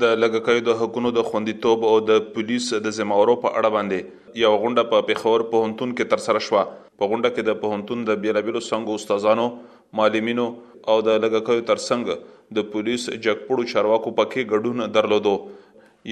د لږکیو د حقونو د خوندیتوب او د پولیس د ذمه وارو په اړه باندې یوه غونډه په پېښور پوهنتون کې ترسره شوه. په غونډه کې د پوهنتون د بېلابېلو څانګو استادانو، معلمینو او د لږکیو ترڅنګ د پولیس جګپوړو چارواکو پکې ګډون درلودو.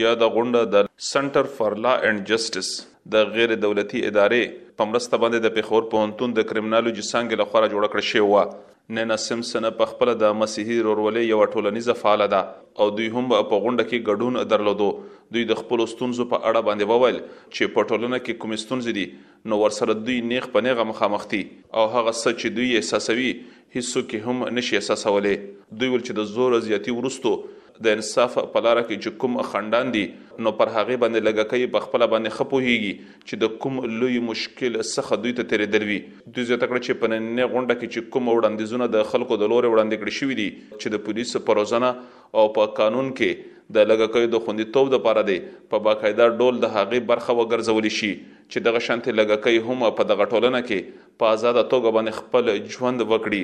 یاده غونډه د، سنټر فار لا اینډ جسټس، د غیر دولتي ادارې په مرسته باندې د پېښور پوهنتون د کریمنالوجي څانګې له خوا راجوړه کړه شوې وه. نینا سیمسن په خپله د مسیحي رورولۍ یوه ټولنیزه فعاله ده او دوی هم په غونډه کې ګډون درلودو. دوی د خپلو ستونزو په اړه باندې وویل چې په ټولنه کې کومې ستونزې دي نو ورسره دوی نیغ په نیغه مخامخ دي او هغه څه چې دوی احساسوي هیڅوک یې هم نشي احساسولی. دوی ویل چې د زور زیاتي وروسته د انصاف په لاره کې چې کوم خنډان دي نو پر هغې باندې لږکۍ په خپله باندې ښه پوهېږي چې د کوم لوی مشکل څخه دوی ته تېرېدل وي. دوی زیاته کړه چې په نننۍ غونډه کې چې کوم وړاندیزونه د خلکو د لورې وړاندې کړې شوي دي چې د پولیسو په روزنه او په قانون کې د لږکیو د خوندیتوب لپاره دې په باقاعده ډول د هغې برخه وګرځول شي چې دغه شانتې لږکۍ هم په دغه ټولنه کې په ازاده توګه باندې خپل ژوند وکړي.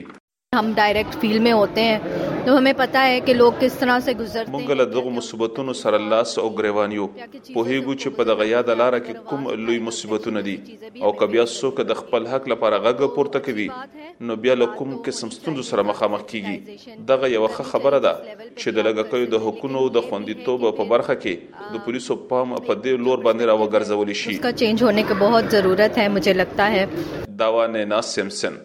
هم ډایرکټ فیل مې ہوتے ہیں نو همې پتا ہے چې لوګ کس طرح سے گزرتے ہیں مونږ له دغه مصیبتونو سره لاس او گریوان یو په هیګو چې په دغه یاد لار کې کوم لوی مصیبتونه دي او کبیا څوک د خپل حق لپاره غږ پورته کوي نو بیا له کوم قسم ستونزو سره مخامخ کیږي دغه یو ښه خبره ده چې د لګکیو د حقوقو د خوندیتوب په برخه کې د پولیسو پام په دې لور باندې راوګرځول شي اس کا چینج ہونے کی بہت ضرورت ہے مجھے لگتا ہے داوا نه ناس سیمسن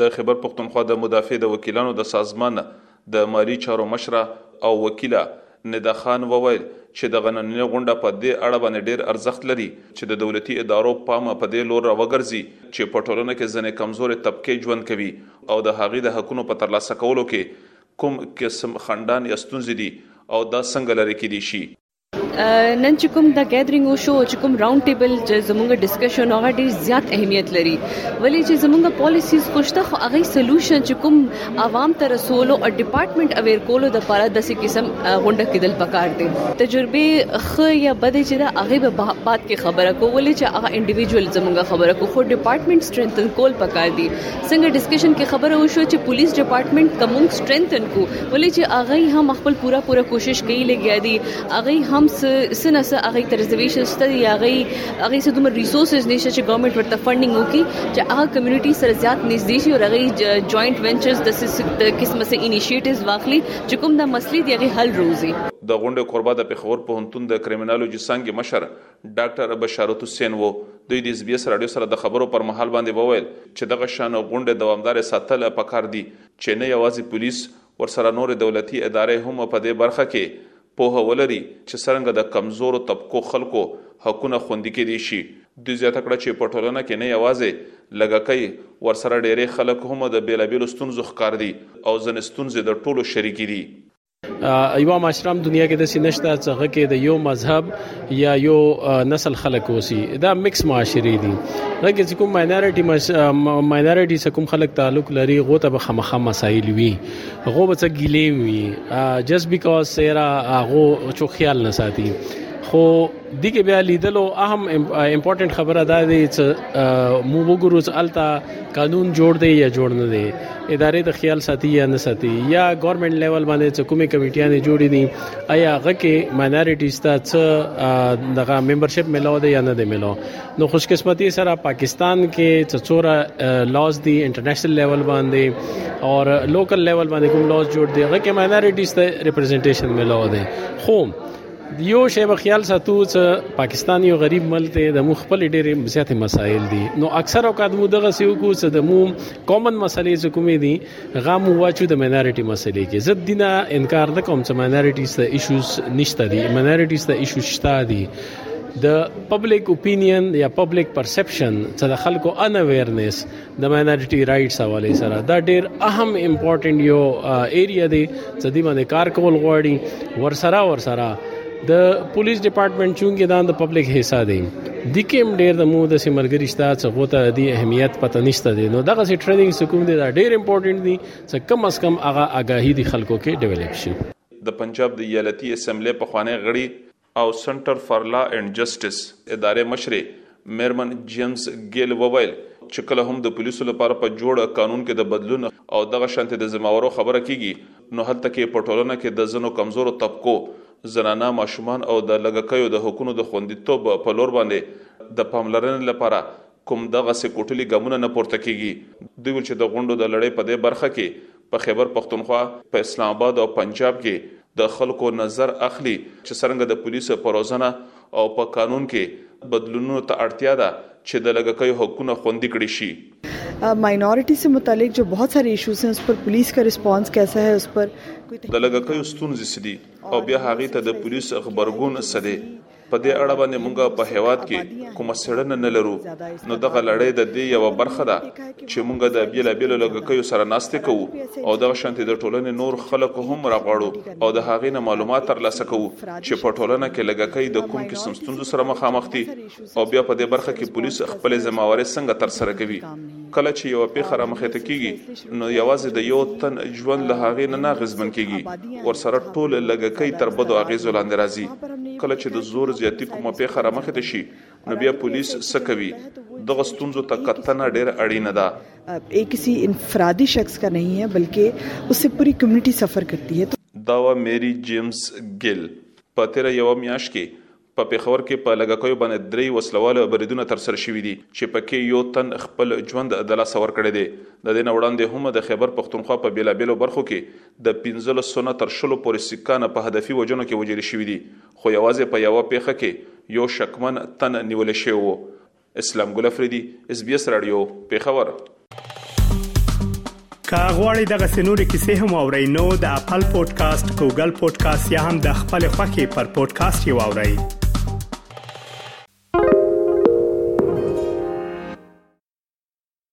د خېبر پښتونخوا د مدافع د وکیلانو د سازمان د مالي چارو مشره او وکیله ندا خان وویل چې دغه نننۍ غونډه په دې اړه باندې ډېر ارزښت لري چې د دولتي ادارو پام په دې لور راوګرځي چې په ټولنه کې ځنې کمزورې طبقې ژوند کوي او د هغوی د حقونو په ترلاسه کولو کې کوم قسم خنډان یا ستونزې دي او دا څنګه لرې کېدی شي. نن چې کوم دا ګیدرینګ وشو چې کوم راوند ټیبل چې زمونږ ډیسکشن هغه ډیر زیات اهمیت لري ولې چې زمونږ پالیسیز کوشته خو هغه سولوشن چې کوم عوام ته رسولو او ډپارټمنټ اویر کولو د لپاره د سې قسم غونډه کېدل پکار دي تجربه خو یا بد چې دا هغه به بعد کې خبره کولې چې هغه انډیویډوال زمونږ خبره کو خو ډپارټمنټ سټرینثن کول پکار دي څنګه ډیسکشن کې خبره وشو چې پولیس ډپارټمنټ کوم سټرینثن کو ولې چې هغه هم خپل پوره پوره کوشش کوي لګیا دي هغه هم سنس هغه ته ریزرویشن شته یا هغه هغه څه دومره ریسورسز نشته چې ګورنمنت ورته فندینګ وکړي چې هغه کمیونټي سره زیات نږدې شي او هغه جوائنټ وینچرز د قسمه سه انیشیټیوز واخلي چې کوم د مسلې دی هغه حل روزي د غونډې کوربه د پېښور پوهنتون د کریمینالوجي څنګه مشر ډاکټر بشارت حسین وو دوی د اس بي اس رادیو سره د خبرو پر مهال باندې وویل چې دغه شان غونډې دوامدار ساتل پکار دي چې نه یوازې پولیس ورسره نورې دولتي ادارې هم په دې برخه کې پوهه ولري چې څرنګه د کمزورو طبقو خلکو حقونه خوندي کېدی شي. دوی زیاته کړه چې په ټولنه کې نه یوازې لږکۍ ورسره ډېری خلک هم د بېلابېلو ستونزو ښکار دي او ځینې ستونزې د ټولو شریکې دي. ایوا معاشره دنیا کې د سینشته څنګه کې د یو مذهب یا یو نسل خلک اوسي دا مکس معاشري دي لکه چې کوم ماینورټي ماینورټي څخه کوم خلک تعلق لري غو ته به خامخا مسایل وي غو به څه ګیلې وي جس بیکاز سیرا غو چې خیال نه ساتي خو دغه بیا لیدلو اهم امپورټنت خبره ده چې مو وګورو چې التا قانون جوړ دی یا جوړ نه دی ادارې د خیال ساتي یا نه ساتي یا ګورنمنت لیول باندې چې کومې کمیټیاں نه جوړې دي آیا هغه کې ماینورټیز ته څه دغه ممبرشپ ملو دی یا نه دی ملو نو خوش قسمتي سره پاکستان کې څڅورا لاز دی انټرنیشنل لیول باندې او لوکل لیول باندې کوم لاز جوړ دی هغه کې ماینورټیز ته ریپرزینټیشن ملو دی خو دیو شی به خیال ساتو چې پاکستان یو غریب ملک دی د مو خپل ډېر زیات مسایل دي نو اکثر اوقات مو دغه سیو کو چې د مو کامن مسلې چې کومې دي غا مو واچو د مینارټي مسلې کې زه دینه انکار نه کوم چې مینارټیز ته ایشوز نشته دي مینارټیز ته ایشوز شته دي د پبلک اپینین یا پبلک پرسپشن چې د خلکو ان اویرنس د ماینورټي رائټس حواله سره دا ډیر اهم امپورټنت یو ایریا دی چې د باندې کار کول غواړي ورسره ورسره د پولیس ډپارټمنټ چونګې دا د پبلک حصہ دی د کېم ډیر د مو د سیمرګری شته چې غو ته د اهمیت پته نشته دی نو دغه سي ټریننګ سکوم دی دا ډیر امپورټنت دی چې کم از کم هغه آگاهی د خلکو کې ډیولپ شي د پنجاب د ایالتي اسمبلی پخوانی غړي او سنټر فار لا اینډ جسټس ادارې مشرې میرمن جیمز ګیل وویل چې کله هم د پولیسو لپاره په جوړ قانون کې د بدلون او دغه شانتې د زماورو خبره کیږي نو هلته کې په ټولنه کې د ځنو کمزورو طبقو زنانه ماشومان او د لږکیو د حقونو د خوندیتوب په لور باندې د پاملرنې لپاره کوم دغسې کوټلي ګامونه نه پورته کېږي. دوی وویل چې د غونډو د لړۍ په دې برخه کې په خېبر پښتونخوا، په اسلام اباد او پنجاب کې د خلکو نظر اخلي چې څرنګه د پولیسو په روزنه او په قانون کې بدلونونو ته اړتیا ده چې د لږکیو حقونه خوندي کړی شي. ماینارټي سې متعلق جو بهت سارې ایشوز هې اس پر پولیس کا ریسپانس کیسا هې اس پر د لږکیو ستونزې څه دي او بیا هغې ته د پولیس غبرګون څه دی؟ په دې اړه باندې موږ په هیواد کې کومه سړنه نه لرو نو دغه لړۍ د دې یو برخه ده چې موږ د بیلا بیلو لګکیو سره ناشته کوو او دغه شانتي د ټولنې نور خلک هم راغړو او د هغې نه معلومات ترلاسه کوو چې په ټولنه کې لګکۍ د کوم قسم ستونزو سره مخامخ دي او بیا په دې برخه کې پولیس خپل ځمواري څنګه تر سره کوي کله چې یو پیښه را مخې ته کیږي نو یوازې د یو تن ژوند له هغې نه ناغزمن کیږي ورسره ټول لګکۍ تر بدو اغیزو لاندې راځي کله چې د زور زیاتی کومه پیښه را مخې ته شي نو بیا پولیس څه کوي دغه ستونزو ته کتنه ډیره اړینه ده ایک کسی انفرادی شخص کا نہیں ہے بلکہ اس سے پوری کمیونٹی سفر کرتی ہے دا و میری جیمز ګیل په تیر یو میاش کې په پېښور کې په لږکیو باندې درې وسله وال بریدونه ترسره شوي دي چې په کې یو تن خپل ژوند د لاسه ورکړی دی. د دې نه وړاندې هم د خیبر پښتونخوا په بېلابېلو برخو کې د پنځلسو نه تر شلو پورې سیکان په هدفي وژنو کې وژل شوي دي خو یوازې په یوه پېښه کې یو شکمن تن نیول شوی و. اسلام ګل افریدي اس بي اس رادیو پیښور که غواړئ دغه سنوري کیسې هم او رینو د خپل پودکاسټ ګوګل پودکاسټ یا هم د خپل خاكي پر پودکاسټ یو اورئ